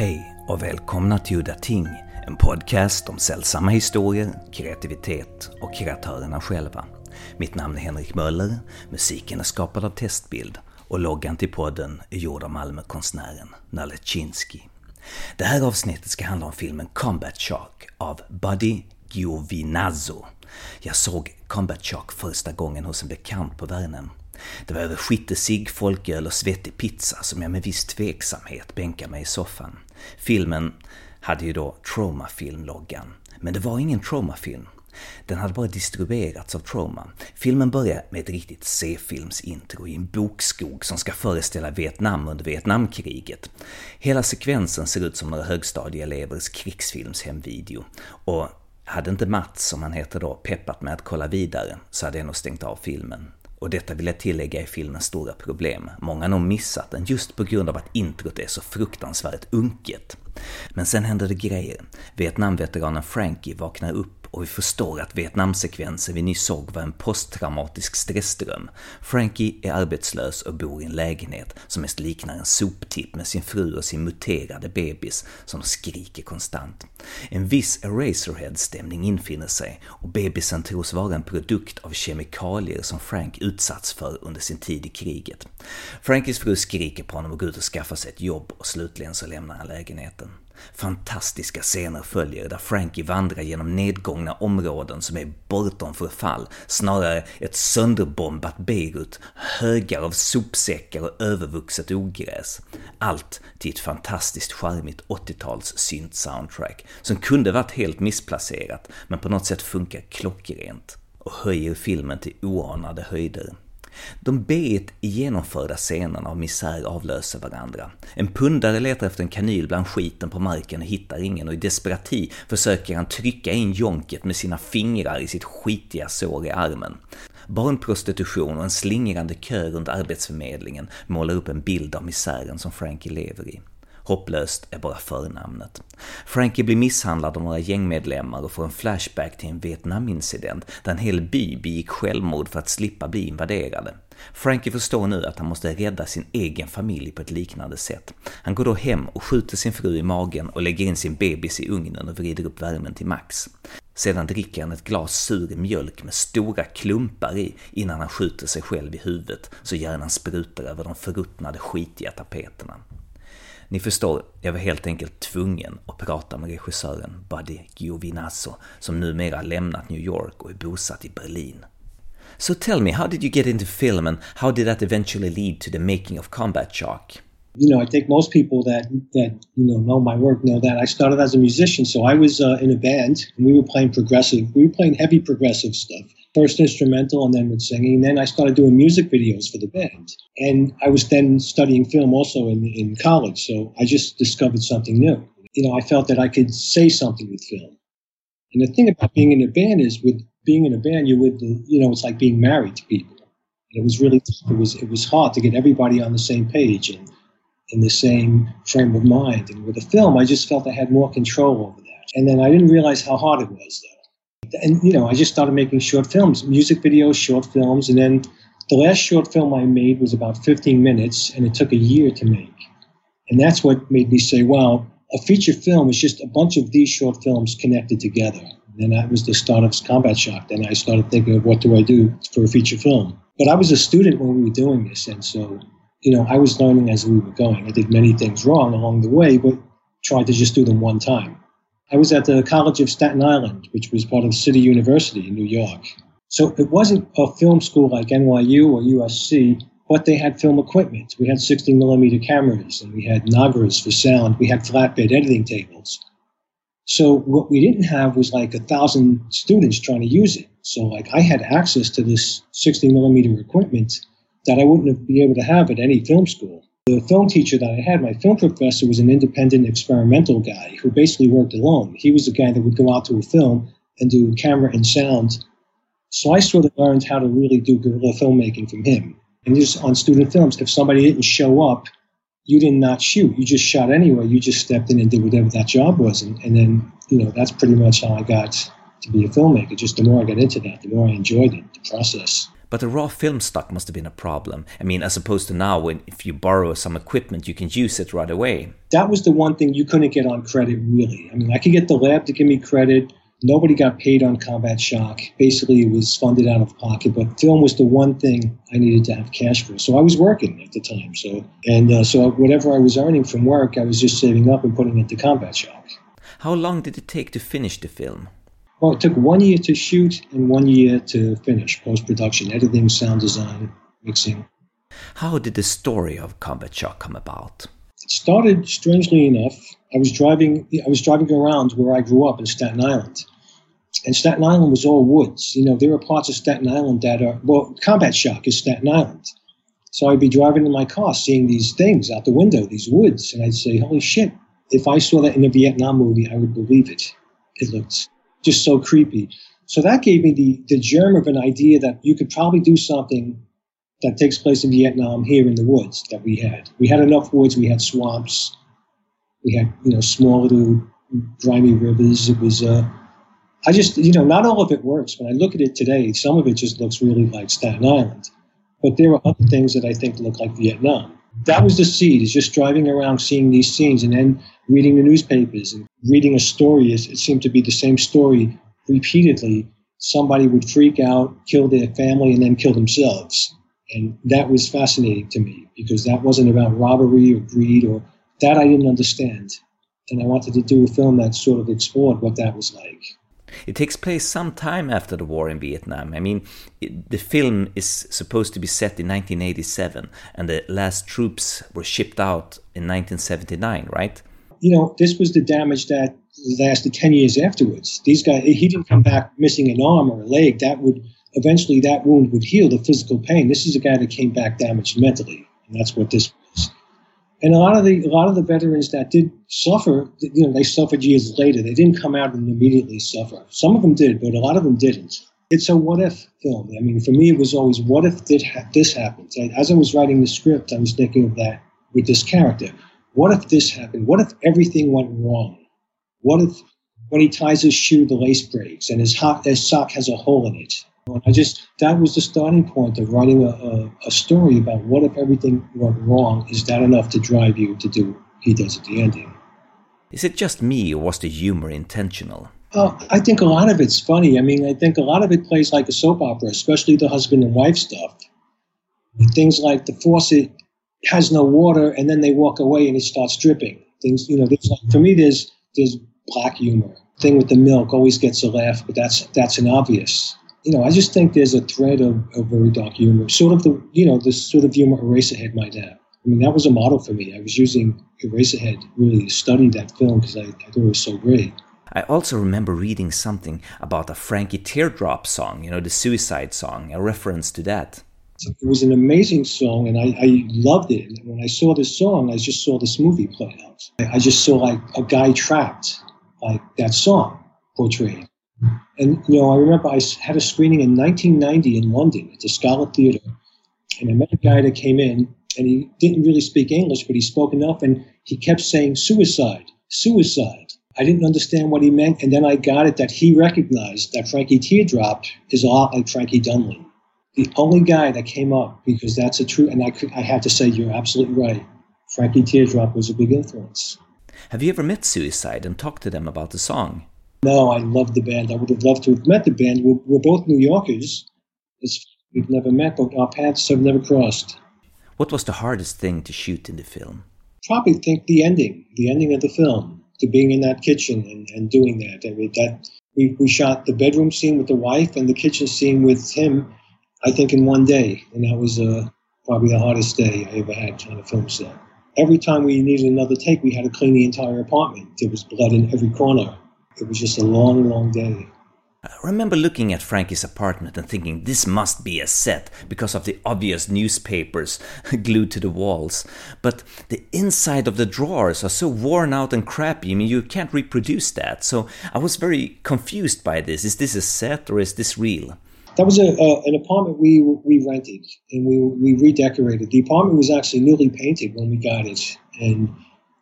Hej och välkomna till Udda Ting, en podcast om sällsamma historier, kreativitet och kreatörerna själva. Mitt namn är Henrik Möller, musiken är skapad av Testbild och loggan till podden är gjord av Malmökonstnären Nalechinski. Det här avsnittet ska handla om filmen Combat Shark av Buddy Giovinazzo. Jag såg Combat Shark första gången hos en bekant på Värnhem det var över skittesig, folköl och svettig pizza som jag med viss tveksamhet bänkade mig i soffan. Filmen hade ju då Trauma-filmloggan, men det var ingen Trauma-film. Den hade bara distribuerats av Trauma. Filmen börjar med ett riktigt C-filmsintro i en bokskog som ska föreställa Vietnam under Vietnamkriget. Hela sekvensen ser ut som några högstadieelevers krigsfilmshemvideo och hade inte Mats, som han heter då, peppat med att kolla vidare så hade jag nog stängt av filmen. Och detta vill jag tillägga är filmens stora problem. Många har nog missat den just på grund av att introt är så fruktansvärt unket. Men sen händer det grejer. Vietnamveteranen Frankie vaknar upp och vi förstår att Vietnamsekvensen vi nyss såg var en posttraumatisk stressdröm. Frankie är arbetslös och bor i en lägenhet som mest liknar en soptipp med sin fru och sin muterade bebis som skriker konstant. En viss Eraserhead-stämning infinner sig och bebisen tros vara en produkt av kemikalier som Frank utsatts för under sin tid i kriget. Frankies fru skriker på honom att gå ut och skaffa sig ett jobb och slutligen så lämnar han lägenheten. Fantastiska scener följer där Frankie vandrar genom nedgångna områden som är bortom förfall, snarare ett sönderbombat Beirut, högar av sopsäckar och övervuxet ogräs. Allt till ett fantastiskt charmigt 80-tals synt-soundtrack, som kunde varit helt missplacerat, men på något sätt funkar klockrent och höjer filmen till oanade höjder. De bet i genomförda scenerna av misär avlöser varandra. En pundare letar efter en kanyl bland skiten på marken och hittar ingen och i desperati försöker han trycka in jonket med sina fingrar i sitt skitiga sår i armen. Barnprostitution och en slingrande kö runt arbetsförmedlingen målar upp en bild av misären som Frankie lever i. Hopplöst är bara förnamnet. Frankie blir misshandlad av några gängmedlemmar och får en flashback till en Vietnamincident där en hel by begick självmord för att slippa bli invaderade. Frankie förstår nu att han måste rädda sin egen familj på ett liknande sätt. Han går då hem och skjuter sin fru i magen och lägger in sin bebis i ugnen och vrider upp värmen till max. Sedan dricker han ett glas sur mjölk med stora klumpar i innan han skjuter sig själv i huvudet så hjärnan sprutar över de förruttnade skitiga tapeterna. Ni förstår, jag var helt enkelt tvungen att prata med regissören Buddy Giovinazzo som numera lämnat New York och är bosatt i Berlin. So tell me, how did you get into film and how did that eventually lead to the making of Combat Shark? You know, I think most people that that you know know my work know that I started as a musician. So I was uh, in a band and we were playing progressive. We were playing heavy progressive stuff. First instrumental and then with singing. Then I started doing music videos for the band. And I was then studying film also in, in college. So I just discovered something new. You know, I felt that I could say something with film. And the thing about being in a band is with being in a band, you're with the, you know, it's like being married to people. And it was really. It was, it was hard to get everybody on the same page and in the same frame of mind. And with a film, I just felt I had more control over that. And then I didn't realize how hard it was though and you know, I just started making short films, music videos, short films, and then the last short film I made was about 15 minutes, and it took a year to make. And that's what made me say, "Wow, a feature film is just a bunch of these short films connected together." And that was the start of Combat Shock. Then I started thinking of what do I do for a feature film. But I was a student when we were doing this, and so you know, I was learning as we were going. I did many things wrong along the way, but tried to just do them one time. I was at the College of Staten Island, which was part of City University in New York. So it wasn't a film school like NYU or USC, but they had film equipment. We had 60 millimeter cameras and we had Nagras for sound. We had flatbed editing tables. So what we didn't have was like a thousand students trying to use it. So like I had access to this 60 millimeter equipment that I wouldn't have be able to have at any film school the film teacher that I had, my film professor, was an independent experimental guy who basically worked alone. He was the guy that would go out to a film and do camera and sound. So I sort of learned how to really do guerrilla filmmaking from him. And just on student films, if somebody didn't show up, you did not shoot. You just shot anyway. You just stepped in and did whatever that job was. And, and then, you know, that's pretty much how I got to be a filmmaker. Just the more I got into that, the more I enjoyed it, the process. But the raw film stock must have been a problem. I mean, as opposed to now, when if you borrow some equipment, you can use it right away. That was the one thing you couldn't get on credit, really. I mean, I could get the lab to give me credit. Nobody got paid on Combat Shock. Basically, it was funded out of pocket. But film was the one thing I needed to have cash for. So I was working at the time. So and uh, so whatever I was earning from work, I was just saving up and putting into Combat Shock. How long did it take to finish the film? Well, it took one year to shoot and one year to finish post production, editing, sound design, mixing. How did the story of Combat Shock come about? It started strangely enough. I was driving. I was driving around where I grew up in Staten Island, and Staten Island was all woods. You know, there are parts of Staten Island that are well, Combat Shock is Staten Island. So I'd be driving in my car, seeing these things out the window, these woods, and I'd say, "Holy shit! If I saw that in a Vietnam movie, I would believe it." It looked just so creepy. So that gave me the, the germ of an idea that you could probably do something that takes place in Vietnam here in the woods that we had. We had enough woods, we had swamps, we had, you know, small little grimy rivers. It was, uh, I just, you know, not all of it works. When I look at it today, some of it just looks really like Staten Island. But there are other things that I think look like Vietnam. That was the seed, is just driving around seeing these scenes and then reading the newspapers and reading a story. It seemed to be the same story repeatedly. Somebody would freak out, kill their family, and then kill themselves. And that was fascinating to me because that wasn't about robbery or greed or that I didn't understand. And I wanted to do a film that sort of explored what that was like. It takes place some time after the war in Vietnam. I mean, it, the film is supposed to be set in 1987, and the last troops were shipped out in 1979, right? You know, this was the damage that lasted 10 years afterwards. These guys, he didn't come back missing an arm or a leg. That would eventually, that wound would heal the physical pain. This is a guy that came back damaged mentally, and that's what this was. And a lot of the a lot of the veterans that did suffer, you know, they suffered years later. They didn't come out and immediately suffer. Some of them did, but a lot of them didn't. It's a what if film. I mean, for me, it was always what if this happened. As I was writing the script, I was thinking of that with this character. What if this happened? What if everything went wrong? What if when he ties his shoe, the lace breaks and his, hot, his sock has a hole in it? I just that was the starting point of writing a, a, a, story about what if everything went wrong. Is that enough to drive you to do what he does at the ending? Is it just me, or was the humor intentional? Uh, I think a lot of it's funny. I mean, I think a lot of it plays like a soap opera, especially the husband and wife stuff. Things like the faucet has no water, and then they walk away and it starts dripping. Things, you know, like, for me, there's there's black humor. Thing with the milk always gets a laugh, but that's that's an obvious you know, I just think there's a thread of, of very dark humor, sort of the, you know, the sort of humor Eraserhead might have. I mean, that was a model for me. I was using Eraserhead really to study that film because I, I thought it was so great. I also remember reading something about a Frankie Teardrop song, you know, the suicide song, a reference to that. It was an amazing song, and I, I loved it. And when I saw this song, I just saw this movie play out. I just saw like a guy trapped, like that song portrayed. And, you know, I remember I had a screening in 1990 in London at the Scala Theatre. And I met a guy that came in, and he didn't really speak English, but he spoke enough, and he kept saying suicide, suicide. I didn't understand what he meant, and then I got it that he recognized that Frankie Teardrop is a lot like Frankie Dunlan. The only guy that came up, because that's a true, and I, could, I had to say, you're absolutely right. Frankie Teardrop was a big influence. Have you ever met Suicide and talked to them about the song? No, I love the band. I would have loved to have met the band. We're, we're both New Yorkers. It's, we've never met, but our paths have never crossed. What was the hardest thing to shoot in the film? Probably think the ending, the ending of the film, to being in that kitchen and, and doing that. I mean, that we, we shot the bedroom scene with the wife and the kitchen scene with him, I think, in one day. And that was uh, probably the hardest day I ever had on a film set. Every time we needed another take, we had to clean the entire apartment. There was blood in every corner. It was just a long, long day. I remember looking at Frankie's apartment and thinking this must be a set because of the obvious newspapers glued to the walls. But the inside of the drawers are so worn out and crappy, I mean, you can't reproduce that. So I was very confused by this. Is this a set or is this real? That was a, uh, an apartment we we rented and we we redecorated. The apartment was actually newly painted when we got it, and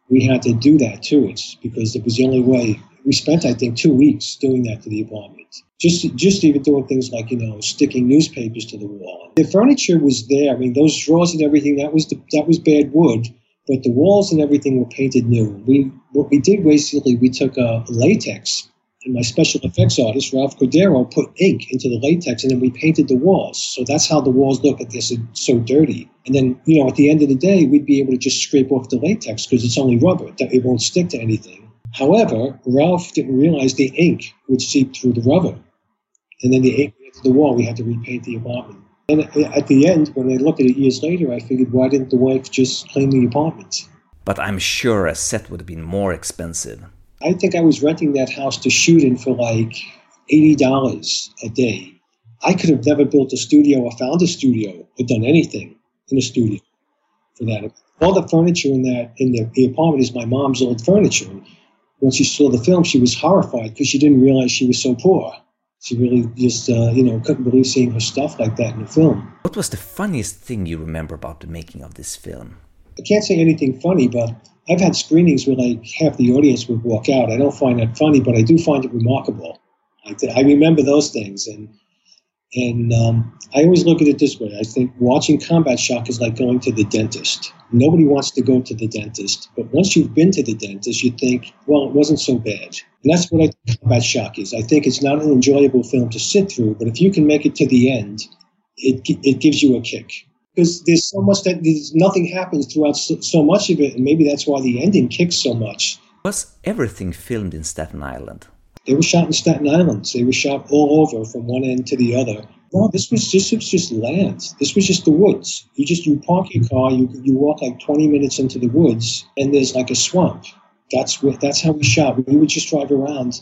we had to do that to it because it was the only way we spent, I think, two weeks doing that to the apartment. Just, just even doing things like, you know, sticking newspapers to the wall. The furniture was there. I mean, those drawers and everything, that was, the, that was bad wood, but the walls and everything were painted new. We, what we did basically, we took a latex and my special effects artist, Ralph Cordero, put ink into the latex and then we painted the walls. So that's how the walls look at this so dirty. And then, you know, at the end of the day, we'd be able to just scrape off the latex because it's only rubber, that it won't stick to anything. However, Ralph didn't realize the ink would seep through the rubber. And then the ink into the wall, we had to repaint the apartment. And at the end, when I looked at it years later, I figured, why didn't the wife just clean the apartment? But I'm sure a set would have been more expensive. I think I was renting that house to shoot in for like $80 a day. I could have never built a studio or found a studio or done anything in a studio for that. All the furniture in that in the, the apartment is my mom's old furniture. When she saw the film, she was horrified because she didn't realize she was so poor. She really just, uh, you know, couldn't believe seeing her stuff like that in the film. What was the funniest thing you remember about the making of this film? I can't say anything funny, but I've had screenings where like half the audience would walk out. I don't find that funny, but I do find it remarkable. I, I remember those things, and and um, I always look at it this way. I think watching Combat Shock is like going to the dentist. Nobody wants to go to the dentist, but once you've been to the dentist, you think, well, it wasn't so bad. And that's what I think Combat Shock is. I think it's not an enjoyable film to sit through, but if you can make it to the end, it it gives you a kick because there's so much that there's nothing happens throughout so, so, much of it, and maybe that's why the ending kicks so much. Was everything filmed in Staten Island? They were shot in Staten Island. They were shot all over from one end to the other. No, this was just was just land. This was just the woods. You just you park your car, you you walk like 20 minutes into the woods, and there's like a swamp. That's what that's how we shot. We would just drive around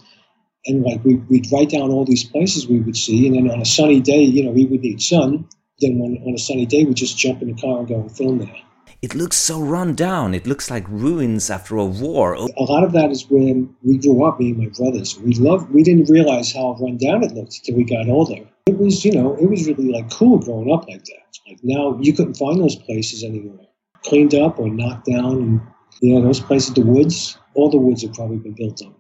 and like we'd write down all these places we would see and then on a sunny day you know we would need sun then on, on a sunny day, we just jump in the car and go and film there. It looks so run down. It looks like ruins after a war. A lot of that is when we grew up, me and my brothers. We loved. We didn't realize how run down it looked until we got older. It was, you know, it was really like cool growing up like that. Like now, you couldn't find those places anymore. Cleaned up or knocked down, and you know, those places, the woods. All the woods have probably been built up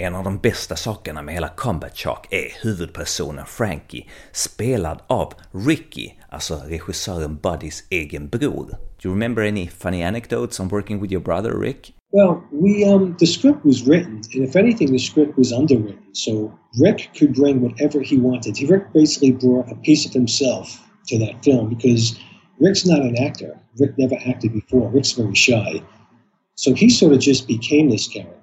En av de bästa sakerna med hela Combat Shock är huvudpersonen Frankie, spelad av Ricky, alltså regissören Buddys egen bror. Do you remember any funny anecdotes on working with your brother Rick? Well, we um, the script was written, and if anything, the script was underwritten. So Rick could bring whatever he wanted. He Rick basically brought a piece of himself to that film because Rick's not an actor. Rick never acted before. Rick's very shy, so he sort of just became this character.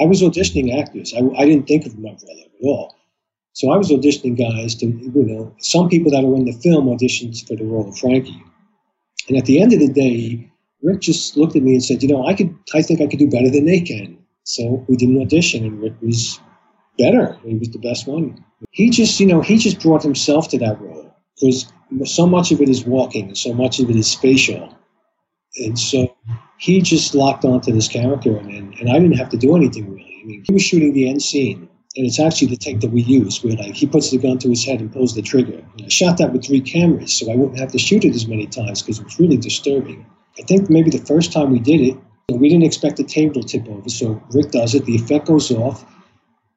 I was auditioning actors. I, I didn't think of my brother at all. So I was auditioning guys to, you know, some people that were in the film auditions for the role of Frankie. And at the end of the day, Rick just looked at me and said, you know, I could, I think I could do better than they can. So we did an audition and Rick was better. He was the best one. He just, you know, he just brought himself to that role because so much of it is walking and so much of it is spatial. And so he just locked onto this character, and, and, I didn't have to do anything really. I mean, he was shooting the end scene, and it's actually the take that we use, where like he puts the gun to his head and pulls the trigger. And I shot that with three cameras, so I wouldn't have to shoot it as many times because it was really disturbing. I think maybe the first time we did it, we didn't expect the table to tip over, so Rick does it. The effect goes off.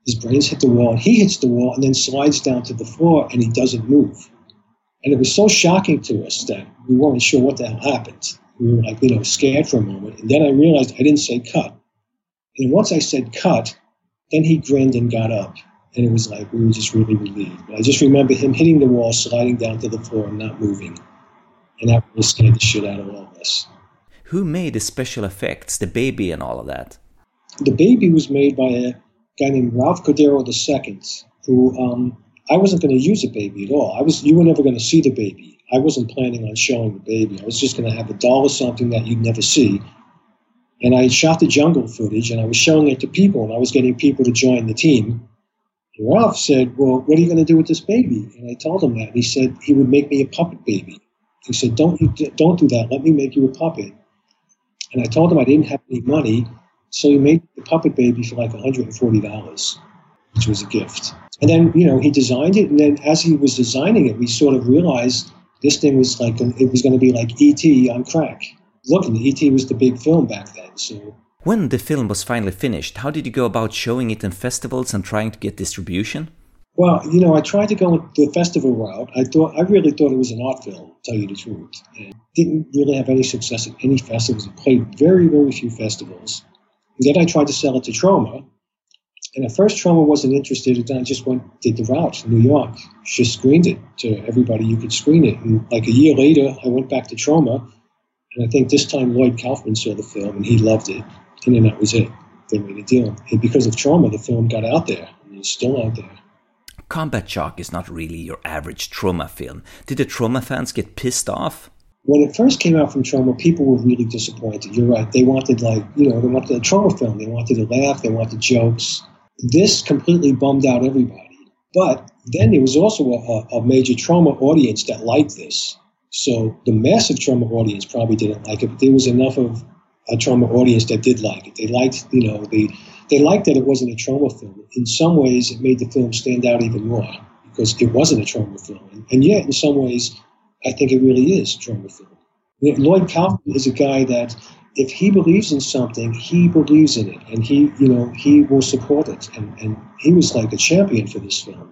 His brains hit the wall. He hits the wall and then slides down to the floor, and he doesn't move. And it was so shocking to us that we weren't sure what the hell happened we were like, you know, scared for a moment. And then I realized I didn't say cut. And once I said cut, then he grinned and got up. And it was like we were just really relieved. But I just remember him hitting the wall, sliding down to the floor, and not moving. And that really scared the shit out of all of us. Who made the special effects, the baby, and all of that? The baby was made by a guy named Ralph Cordero II, who um, I wasn't going to use a baby at all. I was you were never going to see the baby. I wasn't planning on showing the baby. I was just going to have a doll or something that you'd never see. And I shot the jungle footage and I was showing it to people and I was getting people to join the team. And Ralph said, Well, what are you going to do with this baby? And I told him that. And he said he would make me a puppet baby. He said, Don't, don't do that. Let me make you a puppet. And I told him I didn't have any money. So he made the puppet baby for like $140, which was a gift. And then, you know, he designed it. And then as he was designing it, we sort of realized this thing was like it was going to be like ET on crack. Look, ET was the big film back then. So When the film was finally finished, how did you go about showing it in festivals and trying to get distribution? Well, you know, I tried to go the festival route. I thought I really thought it was an art film, to tell you the truth. And didn't really have any success at any festivals. It played very, very few festivals. And then I tried to sell it to Troma. And at first Troma wasn't interested, and I just went did the route, New York. Just screened it to everybody you could screen it. And like a year later I went back to Troma. and I think this time Lloyd Kaufman saw the film and he loved it. And then that was it. They made a deal. And because of Troma, the film got out there. And it's still out there. Combat Shock is not really your average Troma film. Did the Troma fans get pissed off? When it first came out from Troma, people were really disappointed. You're right. They wanted, like, you know, they wanted a Troma film. They wanted to laugh. They wanted jokes. This completely bummed out everybody. But then there was also a, a major Troma audience that liked this. So the massive Troma audience probably didn't like it, but there was enough of a Troma audience that did like it. They liked, you know, the they liked that it wasn't a Troma film. In some ways, it made the film stand out even more because it wasn't a Troma film. And, and yet, in some ways, I think it really is a Troma film. Lloyd Kaufman is a guy that if he believes in something, he believes in it, and he, you know, he will support it. And, and he was like a champion for this film.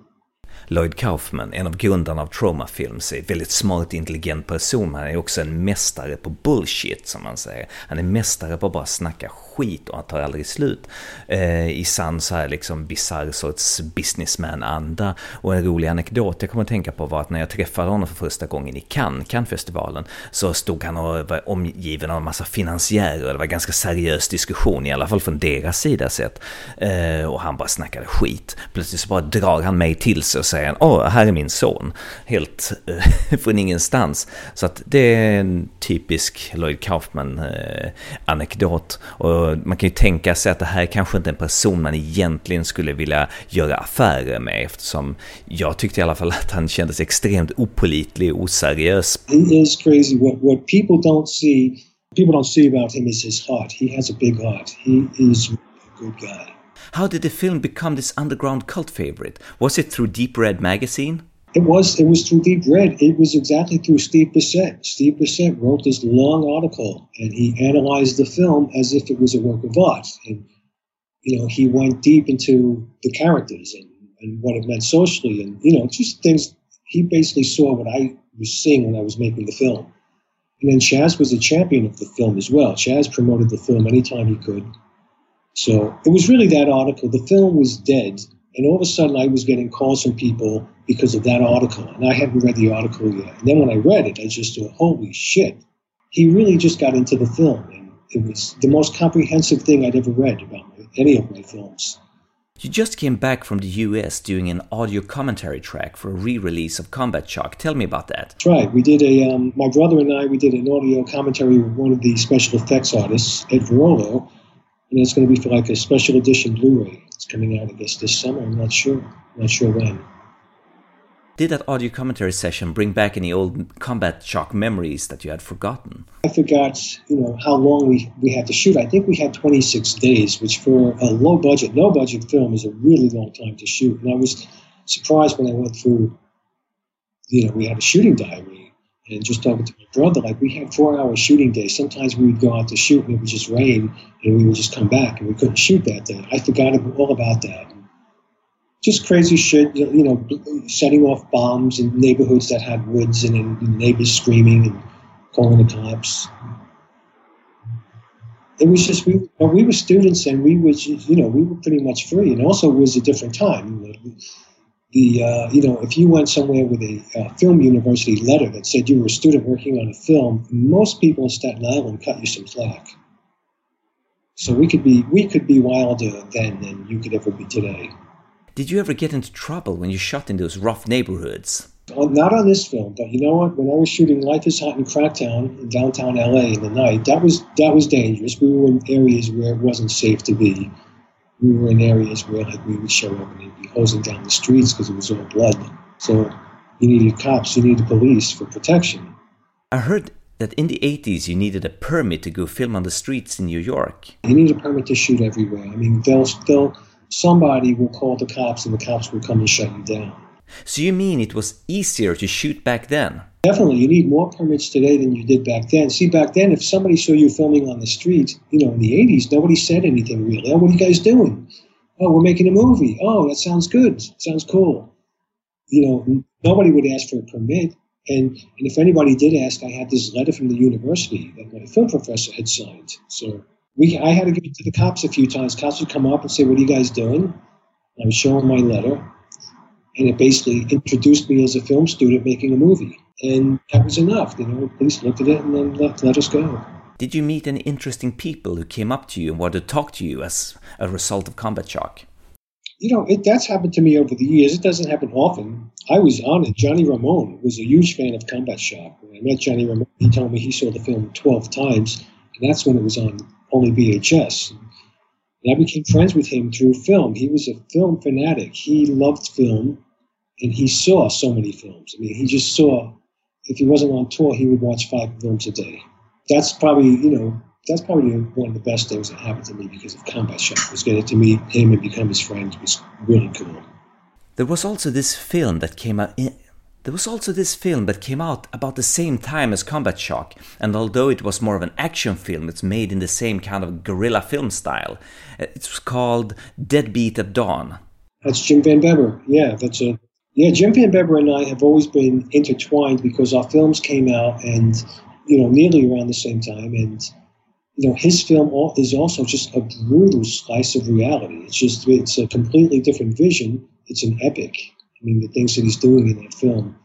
Lloyd Kaufman, en av grundarna av Trauma Films, är en väldigt smart, intelligent person, men han är också en mästare på bullshit, som man säger. Han är mästare på att bara snacka skit och han tar aldrig slut. Eh, I sann så här liksom bisarr sorts businessman-anda. Och en rolig anekdot jag kommer att tänka på var att när jag träffade honom för första gången i Cannes, Cannes-festivalen, så stod han och var omgiven av en massa finansiärer och det var ganska seriös diskussion, i alla fall från deras sida sett. Eh, och han bara snackade skit. Plötsligt så bara drar han mig till sig och säger åh, här är min son. Helt eh, från ingenstans. Så att det är en typisk Lloyd Kaufman-anekdot. Eh, man kan ju tänka sig att det här kanske inte är en person man egentligen skulle vilja göra affärer med eftersom jag tyckte i alla fall att han kändes extremt opolitlig och oseriös. He is crazy. What, what people don't see, people don't see about him is his heart. He has a big heart. He is a good guy. How did the film become this underground cult favorite? Was it through Deep Red magazine? It was it was through Deep Red. It was exactly through Steve Bissette. Steve Bissette wrote this long article and he analyzed the film as if it was a work of art. And you know, he went deep into the characters and, and what it meant socially and you know, just things he basically saw what I was seeing when I was making the film. And then Chas was a champion of the film as well. Chas promoted the film anytime he could. So it was really that article. The film was dead and all of a sudden, I was getting calls from people because of that article. And I hadn't read the article yet. And then when I read it, I just thought, holy shit. He really just got into the film. And it was the most comprehensive thing I'd ever read about any of my films. You just came back from the US doing an audio commentary track for a re-release of Combat Shock. Tell me about that. That's right. We did a, um, my brother and I, we did an audio commentary with one of the special effects artists, Ed Verolo, and it's going to be for like a special edition Blu-ray. It's coming out, I guess, this summer. I'm not sure. I'm not sure when. Did that audio commentary session bring back any old combat shock memories that you had forgotten? I forgot, you know, how long we, we had to shoot. I think we had 26 days, which for a low budget, no budget film is a really long time to shoot. And I was surprised when I went through, you know, we had a shooting diary and just talking to my brother, like we had four hour shooting days. Sometimes we would go out to shoot and it would just rain and we would just come back and we couldn't shoot that day. I forgot all about that. Just crazy shit, you know, setting off bombs in neighborhoods that had woods and, neighbors screaming and calling the cops. It was just we, we were students and we was you know we were pretty much free and also it was a different time the uh, you know if you went somewhere with a uh, film university letter that said you were a student working on a film, most people in Staten Island cut you some slack. So we could be we could be wilder then than you could ever be today. Did you ever get into trouble when you shot in those rough neighborhoods? Not on this film, but you know what? When I was shooting Life Is Hot in Cracktown in downtown LA in the night, that was that was dangerous. We were in areas where it wasn't safe to be we were in areas where like we would show up and they'd be hosing down the streets because it was all blood. So you needed cops, you needed police for protection. I heard that in the 80s you needed a permit to go film on the streets in New York. You need a permit to shoot everywhere. I mean, they'll, they'll, somebody will call the cops and the cops will come and shut you down. So you mean it was easier to shoot back then? Definitely, you need more permits today than you did back then. See, back then, if somebody saw you filming on the street, you know, in the 80s, nobody said anything really. Oh, what are you guys doing? Oh, we're making a movie. Oh, that sounds good. Sounds cool. You know, nobody would ask for a permit. And, and if anybody did ask, I had this letter from the university that my film professor had signed. So we, I had to give it to the cops a few times. Cops would come up and say, "What are you guys doing?" I would show them my letter, and it basically introduced me as a film student making a movie, and that was enough. You know, police looked at it and then let, let us go. Did you meet any interesting people who came up to you and wanted to talk to you as a result of Combat Shock? You know, it, that's happened to me over the years. It doesn't happen often. I was honored. Johnny Ramone was a huge fan of Combat Shock. When I met Johnny Ramone, he told me he saw the film 12 times, and that's when it was on only VHS. And I became friends with him through film. He was a film fanatic. He loved film, and he saw so many films. I mean, he just saw. If he wasn't on tour, he would watch five films a day. That's probably, you know, that's probably one of the best things that happened to me because of Combat Shock. Was getting to meet him and become his friend was really cool. There was also this film that came out. There was also this film that came out about the same time as Combat Shock, and although it was more of an action film, it's made in the same kind of guerrilla film style. Uh, it was called Deadbeat at Dawn. That's Jim Van Bebber. Yeah, that's a yeah. Jim Van Bebber and I have always been intertwined because our films came out and you know nearly around the same time, and you know his film is also just a brutal slice of reality. It's just it's a completely different vision. It's an epic I mean, the things that he's doing in that film.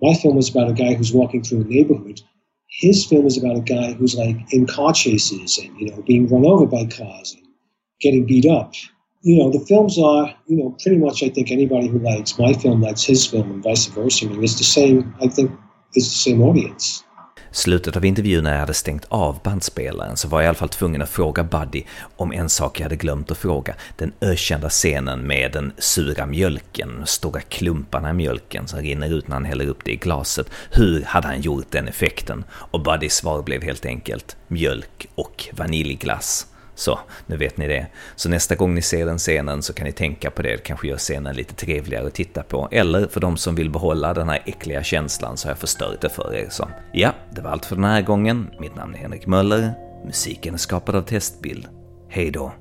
My film was about a guy who's walking through a neighborhood. His film is about a guy who's like in car chases and, you know, being run over by cars and getting beat up. You know, the films are, you know, pretty much, I think anybody who likes my film likes his film and vice versa. I mean, it's the same, I think, it's the same audience. Slutet av intervjun när jag hade stängt av bandspelaren så var jag i alla fall tvungen att fråga Buddy om en sak jag hade glömt att fråga. Den ökända scenen med den sura mjölken, stora klumparna i mjölken som rinner ut när han häller upp det i glaset. Hur hade han gjort den effekten? Och Buddys svar blev helt enkelt mjölk och vaniljglass. Så, nu vet ni det. Så nästa gång ni ser den scenen så kan ni tänka på det, kanske gör scenen lite trevligare att titta på. Eller för de som vill behålla den här äckliga känslan så har jag förstört det för er. Så ja, det var allt för den här gången. Mitt namn är Henrik Möller. Musiken är skapad av Testbild. Hej då!